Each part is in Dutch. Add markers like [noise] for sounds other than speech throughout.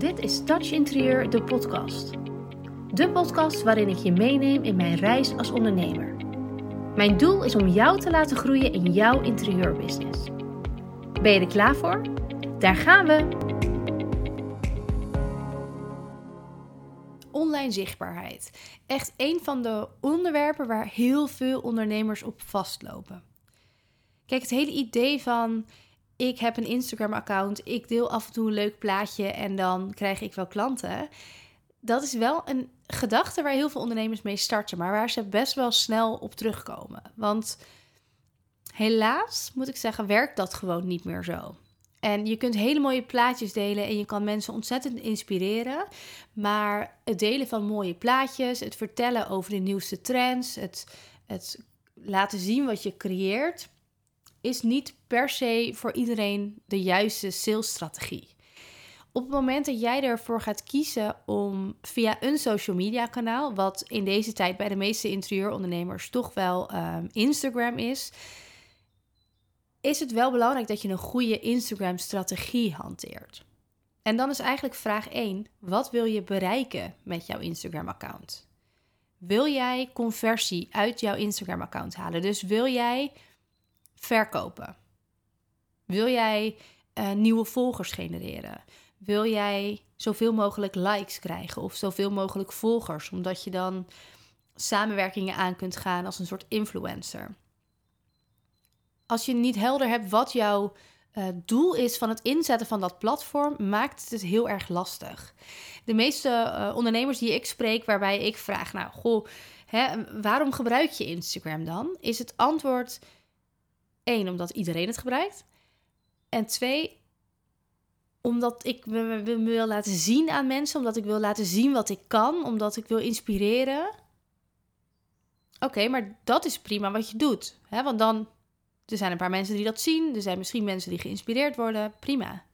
Dit is Touch Interieur, de podcast. De podcast waarin ik je meeneem in mijn reis als ondernemer. Mijn doel is om jou te laten groeien in jouw interieurbusiness. Ben je er klaar voor? Daar gaan we! Online zichtbaarheid. Echt een van de onderwerpen waar heel veel ondernemers op vastlopen. Kijk, het hele idee van ik heb een Instagram-account, ik deel af en toe een leuk plaatje en dan krijg ik wel klanten. Dat is wel een gedachte waar heel veel ondernemers mee starten, maar waar ze best wel snel op terugkomen. Want helaas, moet ik zeggen, werkt dat gewoon niet meer zo. En je kunt hele mooie plaatjes delen en je kan mensen ontzettend inspireren. Maar het delen van mooie plaatjes, het vertellen over de nieuwste trends, het, het laten zien wat je creëert, is niet per se voor iedereen de juiste salesstrategie. Op het moment dat jij ervoor gaat kiezen om via een social media kanaal, wat in deze tijd bij de meeste interieurondernemers toch wel um, Instagram is, is het wel belangrijk dat je een goede Instagram-strategie hanteert. En dan is eigenlijk vraag 1: wat wil je bereiken met jouw Instagram-account? Wil jij conversie uit jouw Instagram-account halen? Dus wil jij verkopen? Wil jij uh, nieuwe volgers genereren? Wil jij zoveel mogelijk likes krijgen of zoveel mogelijk volgers, omdat je dan samenwerkingen aan kunt gaan als een soort influencer? Als je niet helder hebt wat jouw uh, doel is van het inzetten van dat platform, maakt het het heel erg lastig. De meeste uh, ondernemers die ik spreek, waarbij ik vraag, nou, goh, hè, waarom gebruik je Instagram dan? Is het antwoord één, omdat iedereen het gebruikt. En twee, omdat ik me, wil laten zien aan mensen, omdat ik wil laten zien wat ik kan, omdat ik wil inspireren. Oké, maar dat is prima wat je doet. Hè? Want dan, er zijn een paar mensen die dat zien, er zijn misschien mensen die geïnspireerd worden, prima.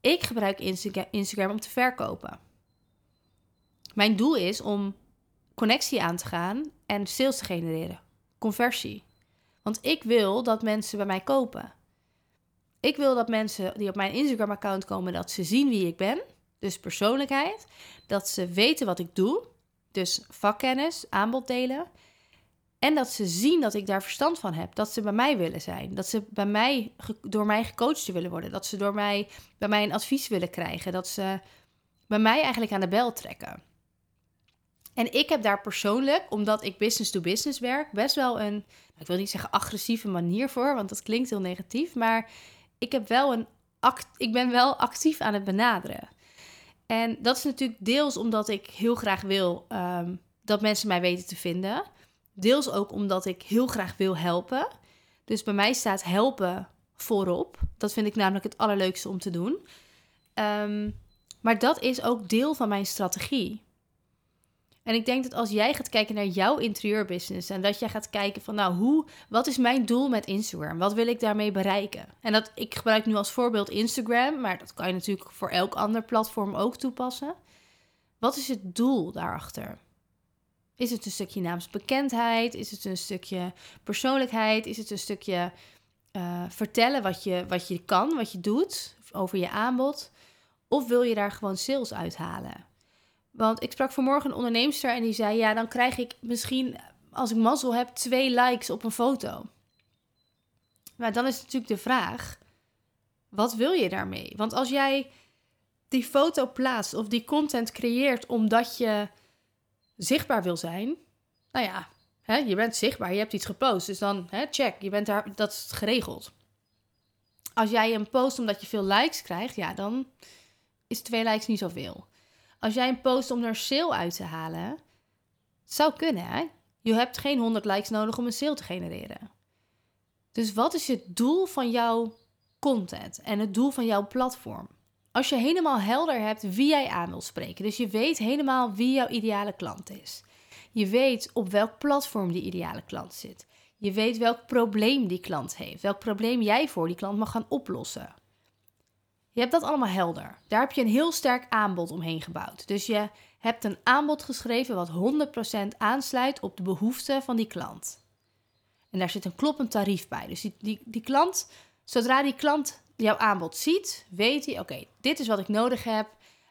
Ik gebruik Instagram om te verkopen. Mijn doel is om connectie aan te gaan en sales te genereren, conversie. Want ik wil dat mensen bij mij kopen. Ik wil dat mensen die op mijn Instagram-account komen, dat ze zien wie ik ben. Dus persoonlijkheid. Dat ze weten wat ik doe. Dus vakkennis, aanbod delen. En dat ze zien dat ik daar verstand van heb. Dat ze bij mij willen zijn. Dat ze bij mij, door mij gecoacht willen worden. Dat ze door mij, bij mij een advies willen krijgen. Dat ze bij mij eigenlijk aan de bel trekken. En ik heb daar persoonlijk, omdat ik business to business werk, best wel een, ik wil niet zeggen agressieve manier voor, want dat klinkt heel negatief, maar ik heb wel een ik ben wel actief aan het benaderen. En dat is natuurlijk deels omdat ik heel graag wil um, dat mensen mij weten te vinden. Deels ook omdat ik heel graag wil helpen. Dus bij mij staat helpen voorop. Dat vind ik namelijk het allerleukste om te doen. Um, maar dat is ook deel van mijn strategie. En ik denk dat als jij gaat kijken naar jouw interieurbusiness en dat jij gaat kijken van nou, hoe, wat is mijn doel met Instagram? Wat wil ik daarmee bereiken? En dat ik gebruik nu als voorbeeld Instagram, maar dat kan je natuurlijk voor elk ander platform ook toepassen. Wat is het doel daarachter? Is het een stukje naamsbekendheid? Is het een stukje persoonlijkheid? Is het een stukje uh, vertellen wat je, wat je kan, wat je doet over je aanbod? Of wil je daar gewoon sales uithalen? Want ik sprak vanmorgen een onderneemster en die zei: Ja, dan krijg ik misschien, als ik mazzel heb, twee likes op een foto. Maar dan is natuurlijk de vraag: wat wil je daarmee? Want als jij die foto plaatst of die content creëert omdat je zichtbaar wil zijn, nou ja, hè, je bent zichtbaar, je hebt iets gepost, dus dan hè, check, je bent daar, dat is geregeld. Als jij een post omdat je veel likes krijgt, ja, dan is twee likes niet zoveel. Als jij een post om er sale uit te halen, het zou kunnen, hè? Je hebt geen 100 likes nodig om een sale te genereren. Dus wat is het doel van jouw content en het doel van jouw platform? Als je helemaal helder hebt wie jij aan wil spreken, dus je weet helemaal wie jouw ideale klant is. Je weet op welk platform die ideale klant zit. Je weet welk probleem die klant heeft, welk probleem jij voor die klant mag gaan oplossen. Je hebt dat allemaal helder. Daar heb je een heel sterk aanbod omheen gebouwd. Dus je hebt een aanbod geschreven wat 100% aansluit op de behoeften van die klant. En daar zit een kloppend tarief bij. Dus die, die, die klant, zodra die klant jouw aanbod ziet, weet hij: oké, dit is wat ik nodig heb.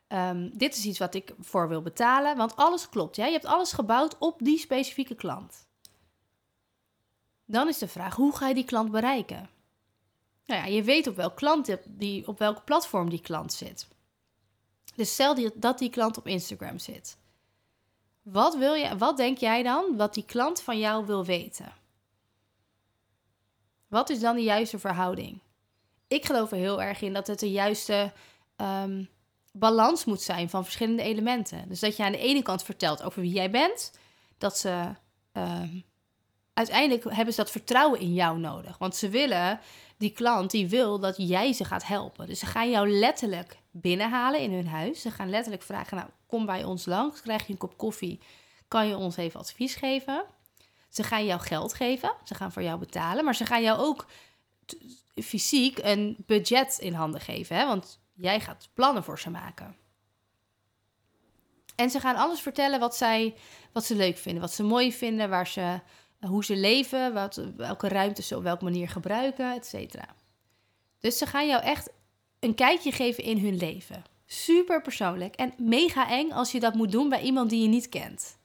ehm, dit is iets wat ik voor wil betalen. Want alles klopt. Ja? Je hebt alles gebouwd op die specifieke klant. Dan is de vraag, hoe ga je die klant bereiken? Nou ja, je weet op welk, klant die, op welk platform die klant zit. Dus stel die, dat die klant op Instagram zit. Wat, wil je, wat denk jij dan wat die klant van jou wil weten? Wat is dan de juiste verhouding? Ik geloof er heel erg in dat het de juiste um, balans moet zijn van verschillende elementen. Dus dat je aan de ene kant vertelt over wie jij bent, dat ze um, uiteindelijk hebben ze dat vertrouwen in jou nodig. Want ze willen, die klant die wil dat jij ze gaat helpen. Dus ze gaan jou letterlijk binnenhalen in hun huis. Ze gaan letterlijk vragen, nou kom bij ons langs, krijg je een kop koffie, kan je ons even advies geven? Ze gaan jou geld geven, ze gaan voor jou betalen, maar ze gaan jou ook fysiek een budget in handen geven. Hè? Want jij gaat plannen voor ze maken. En ze gaan alles vertellen wat, zij, wat ze leuk vinden, wat ze mooi vinden, waar ze, hoe ze leven, wat, welke ruimte ze op welke manier gebruiken, et cetera. Dus ze gaan jou echt een kijkje geven in hun leven. Super persoonlijk en mega eng als je dat moet doen bij iemand die je niet kent.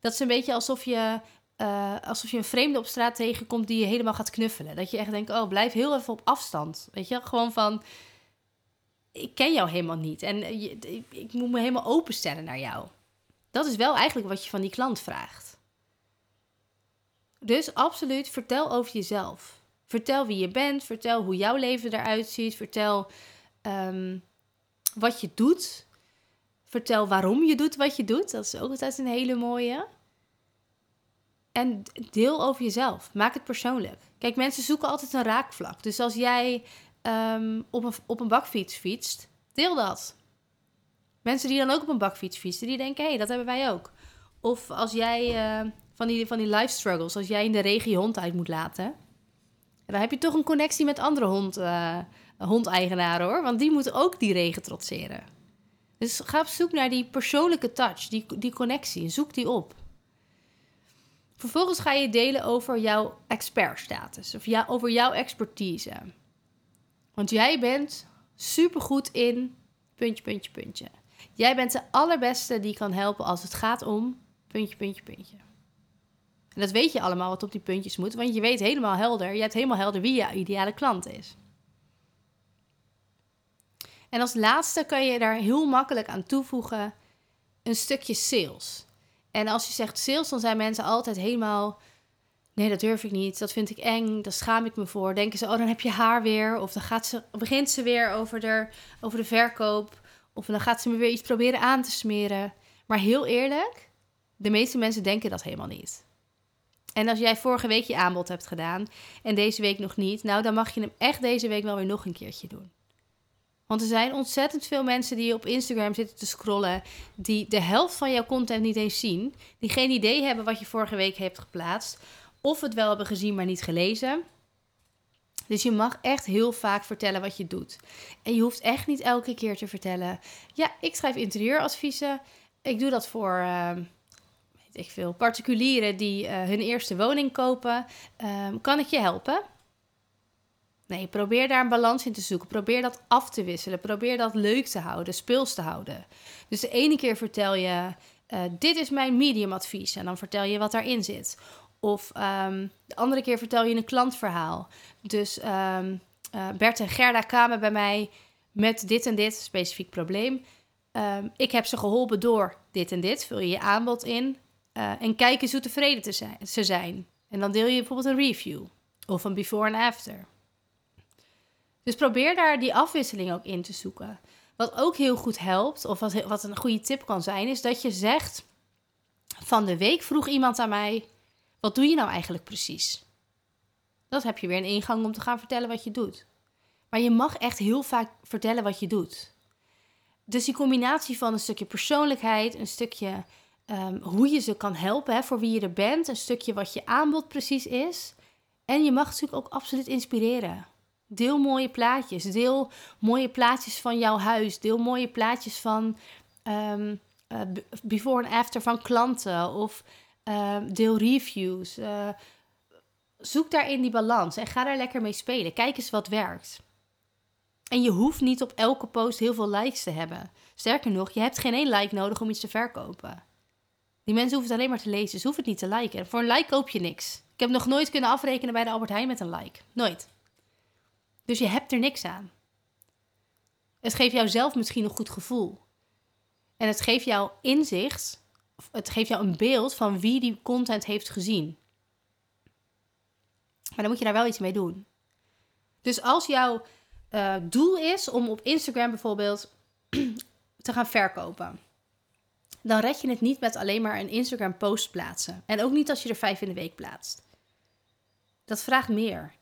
Dat is een beetje alsof je, uh, alsof je een vreemde op straat tegenkomt die je helemaal gaat knuffelen. Dat je echt denkt, oh, blijf heel even op afstand. Weet je, gewoon van, ik ken jou helemaal niet. En ik, ik moet me helemaal openstellen naar jou. Dat is wel eigenlijk wat je van die klant vraagt. Dus absoluut, vertel over jezelf. Vertel wie je bent, vertel hoe jouw leven eruit ziet, vertel um, wat je doet. Vertel waarom je doet wat je doet. Dat is ook altijd een hele mooie. En deel over jezelf. Maak het persoonlijk. Kijk, mensen zoeken altijd een raakvlak. Dus als jij um, op, een, op een bakfiets fietst, deel dat. Mensen die dan ook op een bakfiets fietsen, die denken: hé, hey, dat hebben wij ook. Of als jij uh, van, die, van die life struggles, als jij in de regen hond uit moet laten, dan heb je toch een connectie met andere hond, uh, hondeigenaren hoor. Want die moeten ook die regen trotseren. Dus ga op zoek naar die persoonlijke touch, die, die connectie. Zoek die op. Vervolgens ga je delen over jouw expertstatus of ja, over jouw expertise. Want jij bent supergoed in puntje, puntje, puntje. Jij bent de allerbeste die kan helpen als het gaat om puntje, puntje, puntje. En dat weet je allemaal wat op die puntjes moet, want je weet helemaal helder, je hebt helemaal helder wie je ideale klant is. En als laatste kan je daar heel makkelijk aan toevoegen een stukje sales. En als je zegt sales, dan zijn mensen altijd helemaal. Nee, dat durf ik niet. Dat vind ik eng. Daar schaam ik me voor. Denken ze, oh, dan heb je haar weer. Of dan gaat ze, begint ze weer over de, over de verkoop. Of dan gaat ze me weer iets proberen aan te smeren. Maar heel eerlijk, de meeste mensen denken dat helemaal niet. En als jij vorige week je aanbod hebt gedaan en deze week nog niet, nou dan mag je hem echt deze week wel weer nog een keertje doen. Want er zijn ontzettend veel mensen die op Instagram zitten te scrollen, die de helft van jouw content niet eens zien, die geen idee hebben wat je vorige week hebt geplaatst, of het wel hebben gezien maar niet gelezen. Dus je mag echt heel vaak vertellen wat je doet. En je hoeft echt niet elke keer te vertellen: ja, ik schrijf interieuradviezen. Ik doe dat voor. Weet ik veel, particulieren die uh, hun eerste woning kopen. Uh, kan ik je helpen? Nee, probeer daar een balans in te zoeken. Probeer dat af te wisselen. Probeer dat leuk te houden, speels te houden. Dus de ene keer vertel je: uh, Dit is mijn medium advies. En dan vertel je wat daarin zit. Of um, de andere keer vertel je een klantverhaal. Dus um, Bert en Gerda kwamen bij mij met dit en dit specifiek probleem. Ik heb ze geholpen door dit en dit. Vul je je aanbod in. Uh, en kijk eens hoe tevreden te zijn, ze zijn. En dan deel je bijvoorbeeld een review. Of een before en after. Dus probeer daar die afwisseling ook in te zoeken. Wat ook heel goed helpt, of wat, wat een goede tip kan zijn, is dat je zegt: Van de week vroeg iemand aan mij: Wat doe je nou eigenlijk precies? Dat heb je weer een ingang om te gaan vertellen wat je doet. Maar je mag echt heel vaak vertellen wat je doet. Dus die combinatie van een stukje persoonlijkheid, een stukje um, hoe je ze kan helpen, hè, voor wie je er bent, een stukje wat je aanbod precies is. En je mag natuurlijk ook absoluut inspireren. Deel mooie plaatjes. Deel mooie plaatjes van jouw huis. Deel mooie plaatjes van um, uh, before en after van klanten. Of uh, deel reviews. Uh, zoek daarin die balans en ga daar lekker mee spelen. Kijk eens wat werkt. En je hoeft niet op elke post heel veel likes te hebben. Sterker nog, je hebt geen één like nodig om iets te verkopen. Die mensen hoeven het alleen maar te lezen. Ze hoeven het niet te liken. Voor een like koop je niks. Ik heb nog nooit kunnen afrekenen bij de Albert Heijn met een like. Nooit. Dus je hebt er niks aan. Het geeft jou zelf misschien een goed gevoel. En het geeft jou inzicht, het geeft jou een beeld van wie die content heeft gezien. Maar dan moet je daar wel iets mee doen. Dus als jouw uh, doel is om op Instagram bijvoorbeeld [clears throat] te gaan verkopen, dan red je het niet met alleen maar een Instagram post plaatsen. En ook niet als je er vijf in de week plaatst. Dat vraagt meer.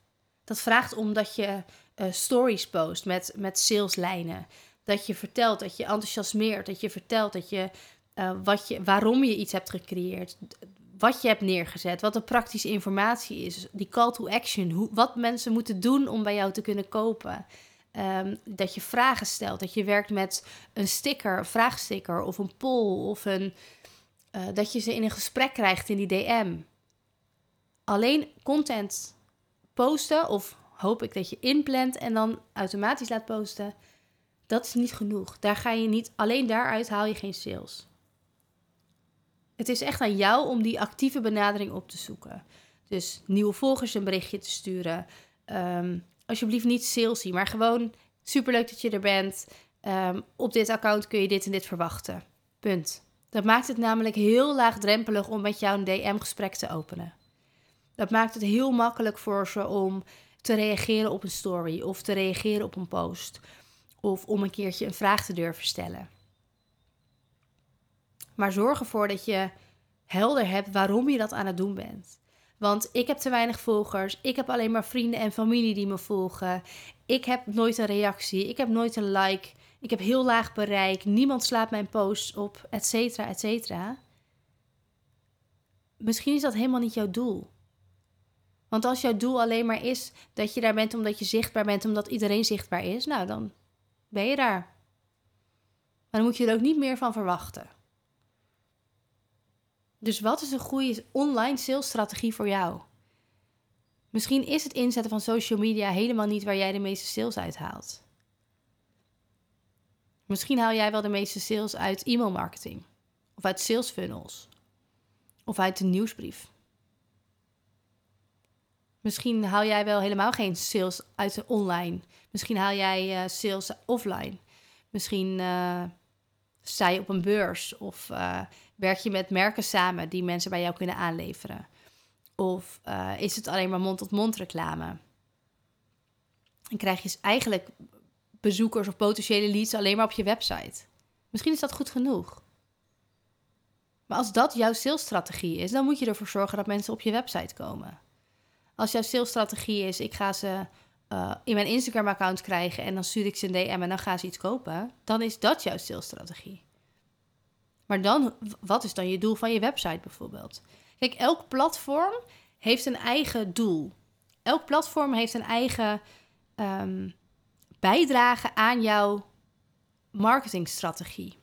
Dat vraagt omdat je uh, stories post met, met saleslijnen. Dat je vertelt, dat je enthousiasmeert, dat je vertelt dat je, uh, wat je, waarom je iets hebt gecreëerd, wat je hebt neergezet, wat de praktische informatie is, die call to action, hoe, wat mensen moeten doen om bij jou te kunnen kopen. Um, dat je vragen stelt, dat je werkt met een sticker, een vraagsticker of een poll of een, uh, dat je ze in een gesprek krijgt in die DM. Alleen content posten of hoop ik dat je inplant en dan automatisch laat posten. Dat is niet genoeg. Daar ga je niet, alleen daaruit haal je geen sales. Het is echt aan jou om die actieve benadering op te zoeken. Dus nieuwe volgers een berichtje te sturen. Um, alsjeblieft niet salesy, maar gewoon superleuk dat je er bent. Um, op dit account kun je dit en dit verwachten. Punt. Dat maakt het namelijk heel laagdrempelig om met jou een DM-gesprek te openen. Dat maakt het heel makkelijk voor ze om te reageren op een story of te reageren op een post. Of om een keertje een vraag te durven stellen. Maar zorg ervoor dat je helder hebt waarom je dat aan het doen bent. Want ik heb te weinig volgers. Ik heb alleen maar vrienden en familie die me volgen. Ik heb nooit een reactie. Ik heb nooit een like. Ik heb heel laag bereik. Niemand slaat mijn posts op, et cetera, et cetera. Misschien is dat helemaal niet jouw doel. Want als jouw doel alleen maar is dat je daar bent omdat je zichtbaar bent, omdat iedereen zichtbaar is, nou dan ben je daar. Maar dan moet je er ook niet meer van verwachten. Dus wat is een goede online salesstrategie voor jou? Misschien is het inzetten van social media helemaal niet waar jij de meeste sales uithaalt. Misschien haal jij wel de meeste sales uit e-mailmarketing, of uit sales funnels, of uit de nieuwsbrief. Misschien haal jij wel helemaal geen sales uit de online. Misschien haal jij uh, sales offline. Misschien uh, sta je op een beurs of uh, werk je met merken samen die mensen bij jou kunnen aanleveren. Of is het alleen maar mond-tot-mond -mond reclame? En krijg je eigenlijk bezoekers of potentiële leads alleen maar op je website. Misschien is dat goed genoeg. Maar als dat jouw salesstrategie is, dan moet je ervoor zorgen dat mensen op je website komen. Als jouw salesstrategie is, ik ga ze uh, in mijn Instagram-account krijgen en dan stuur ik ze een DM en dan gaan ze iets kopen, dan is dat jouw salesstrategie. Maar dan, wat is dan je doel van je website bijvoorbeeld? Kijk, elk platform heeft een eigen doel. Elk platform heeft een eigen um, bijdrage aan jouw marketingstrategie.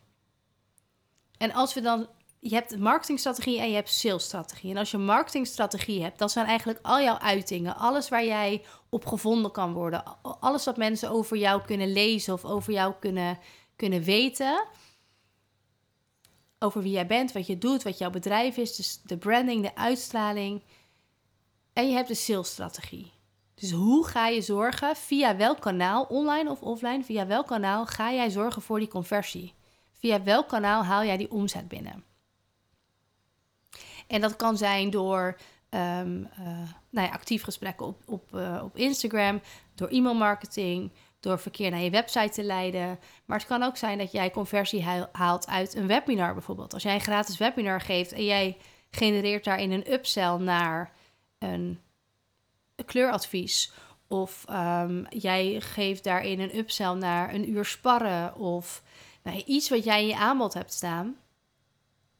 En als we dan je hebt marketingstrategie en je hebt salesstrategie. En als je marketingstrategie hebt, dat zijn eigenlijk al jouw uitingen. Alles waar jij op gevonden kan worden. Alles wat mensen over jou kunnen lezen of over jou kunnen, kunnen weten. Over wie jij bent, wat je doet, wat jouw bedrijf is. Dus de branding, de uitstraling. En je hebt de salesstrategie. Dus hoe ga je zorgen, via welk kanaal, online of offline, via welk kanaal ga jij zorgen voor die conversie? Via welk kanaal haal jij die omzet binnen? En dat kan zijn door um, uh, nou ja, actief gesprekken op, op, uh, op Instagram, door e-mailmarketing, door verkeer naar je website te leiden. Maar het kan ook zijn dat jij conversie haalt uit een webinar bijvoorbeeld. Als jij een gratis webinar geeft en jij genereert daarin een upsell naar een, kleuradvies. Of um, jij geeft daarin een upsell naar een uur sparren. Of nou, iets wat jij in je aanbod hebt staan.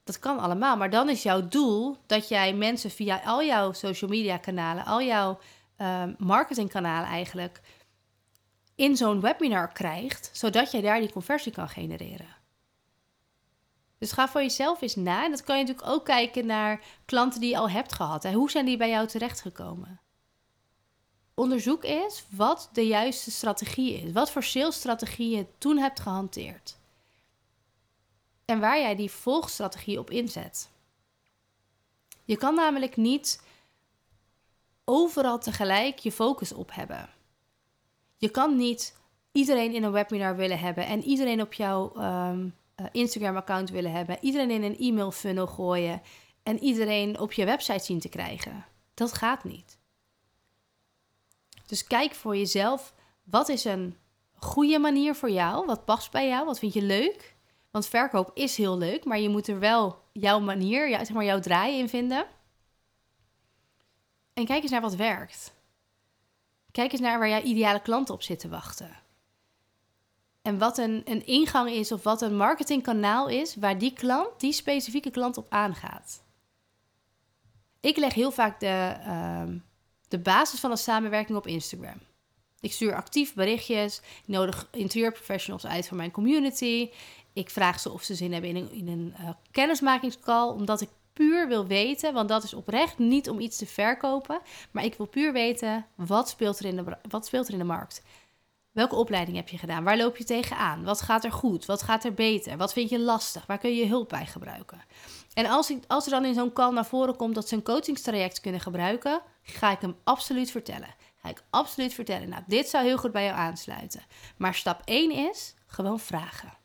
Dat kan allemaal, maar dan is jouw doel dat jij mensen via al jouw social media kanalen, al jouw uh, marketingkanalen eigenlijk, in zo'n webinar krijgt, zodat jij daar die conversie kan genereren. Dus ga voor jezelf eens na. En dat kan je natuurlijk ook kijken naar klanten die je al hebt gehad. Hè. Hoe zijn die bij jou terechtgekomen? onderzoek eens wat de juiste strategie is. Wat voor salesstrategie je toen hebt gehanteerd. En waar jij die volgstrategie op inzet. Je kan namelijk niet overal tegelijk je focus op hebben. Je kan niet iedereen in een webinar willen hebben en iedereen op jouw ehm, eh, Instagram-account willen hebben, iedereen in een e-mail funnel gooien en iedereen op je website zien te krijgen. Dat gaat niet. Dus kijk voor jezelf, wat is een goede manier voor jou? Wat past bij jou? Wat vind je leuk? Want verkoop is heel leuk, maar je moet er wel jouw manier, zeg maar jouw draai in vinden. En kijk eens naar wat werkt. Kijk eens naar waar jouw ideale klanten op zitten wachten. En wat een, een ingang is of wat een marketingkanaal is waar die klant, die specifieke klant op aangaat. Ik leg heel vaak de, uh, de basis van een samenwerking op Instagram. Ik stuur actief berichtjes. Ik nodig interieurprofessionals uit voor mijn community. Ik vraag ze of ze zin hebben in een, in een uh, kennismakingscall, omdat ik puur wil weten, want dat is oprecht niet om iets te verkopen, maar ik wil puur weten wat speelt er in de, wat speelt er in de markt. Welke opleiding heb je gedaan? Waar loop je tegenaan? Wat gaat er goed? Wat gaat er beter? Wat vind je lastig? Waar kun je hulp bij gebruiken? En als, als er dan in zo'n call naar voren komt dat ze een coachingstraject kunnen gebruiken, ga ik hem absoluut vertellen. Ga ik absoluut vertellen. Nou, dit zou heel goed bij jou aansluiten. Maar stap 1 is gewoon vragen.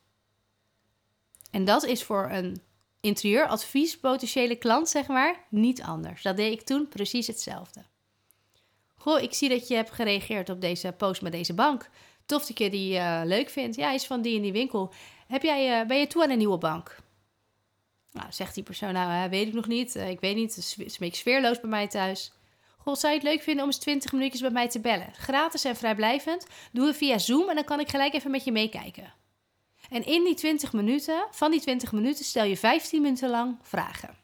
En dat is voor een interieuradvies potentiële klant, zeg maar, niet anders. Dat deed ik toen precies hetzelfde. Goh, ik zie dat je hebt gereageerd op deze post met deze bank. Tof dat je die uh, leuk vindt. Ja, is van die in die winkel. Heb jij, uh, ben je toe aan een nieuwe bank? Nou, zegt die persoon, nou, weet ik nog niet. ik weet niet, het is sfeerloos bij mij thuis. Goh, zou je het leuk vinden om eens 20 minuutjes bij mij te bellen? Gratis en vrijblijvend. Doe het via Zoom en dan kan ik gelijk even met je meekijken. En in die 20 minuten, van die 20 minuten, stel je 15 minuten lang vragen.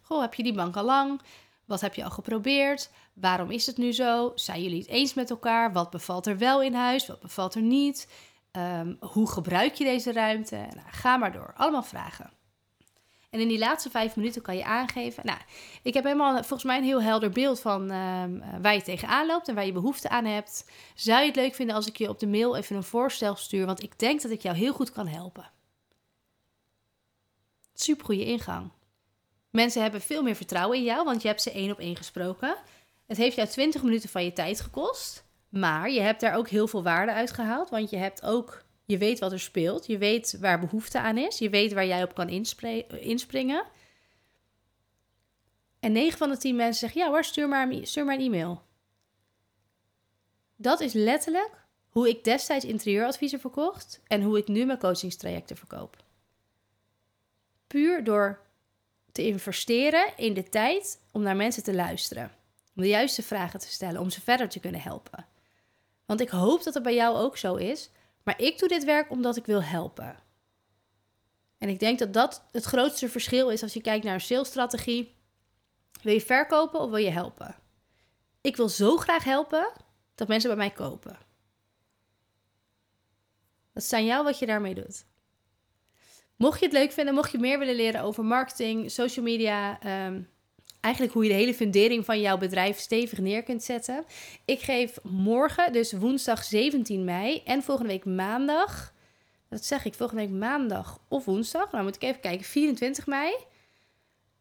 Goh, heb je die bank al lang? Wat heb je al geprobeerd? Waarom is het nu zo? Zijn jullie het eens met elkaar? Wat bevalt er wel in huis? Wat bevalt er niet? Um, hoe gebruik je deze ruimte? Nou, ga maar door. Allemaal vragen. En in die laatste vijf minuten kan je aangeven. Nou, ik heb helemaal volgens mij een heel helder beeld van um, waar je tegenaan loopt en waar je behoefte aan hebt. Zou je het leuk vinden als ik je op de mail even een voorstel stuur? Want ik denk dat ik jou heel goed kan helpen. Super goede ingang. Mensen hebben veel meer vertrouwen in jou, want je hebt ze één op één gesproken. Het heeft jou 20 minuten van je tijd gekost. Maar je hebt daar ook heel veel waarde uit gehaald. Want je hebt ook, je weet wat er speelt. Je weet waar behoefte aan is. Je weet waar jij op kan inspringen. En 9 van de 10 mensen zeggen: Ja hoor, stuur maar, stuur maar een e-mail. Dat is letterlijk hoe ik destijds interieuradviezen verkocht en hoe ik nu mijn coachingstrajecten verkoop. Puur door te investeren in de tijd om naar mensen te luisteren. Om de juiste vragen te stellen, om ze verder te kunnen helpen. Want ik hoop dat het bij jou ook zo is. Maar ik doe dit werk omdat ik wil helpen. En ik denk dat dat het grootste verschil is als je kijkt naar een salesstrategie. Wil je verkopen of wil je helpen? Ik wil zo graag helpen dat mensen bij mij kopen. Dat is aan jou wat je daarmee doet. Mocht je het leuk vinden, mocht je meer willen leren over marketing, social media, um, eigenlijk hoe je de hele fundering van jouw bedrijf stevig neer kunt zetten. Ik geef morgen, dus woensdag 17 mei en volgende week maandag, dat zeg ik volgende week maandag of woensdag, nou moet ik even kijken, 24 mei.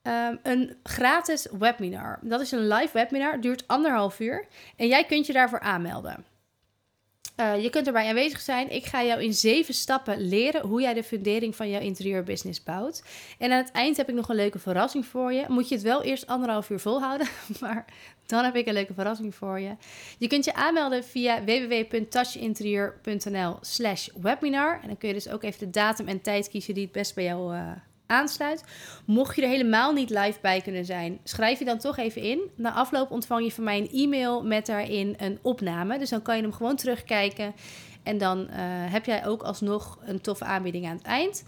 Um, een gratis webinar. Dat is een live webinar, duurt anderhalf uur. En jij kunt je daarvoor aanmelden. Uh, je kunt erbij aanwezig zijn. Ik ga jou in zeven stappen leren hoe jij de fundering van jouw interieurbusiness bouwt. En aan het eind heb ik nog een leuke verrassing voor je. Moet je het wel eerst anderhalf uur volhouden, [laughs] maar dan heb ik een leuke verrassing voor je. Je kunt je aanmelden via www.touchinterieur.nl slash webinar. En dan kun je dus ook even de datum en tijd kiezen die het best bij jou uh, aansluit. Mocht je er helemaal niet live bij kunnen zijn, schrijf je dan toch even in. Na afloop ontvang je van mij een e-mail met daarin een opname. Dus dan kan je hem gewoon terugkijken. En dan uh, heb jij ook alsnog een toffe aanbieding aan het eind.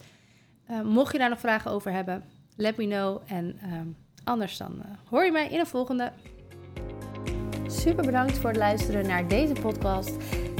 Uh, mocht je daar nog vragen over hebben, let me know. En uh, anders dan hoor je mij in een volgende. Super bedankt voor het luisteren naar deze podcast.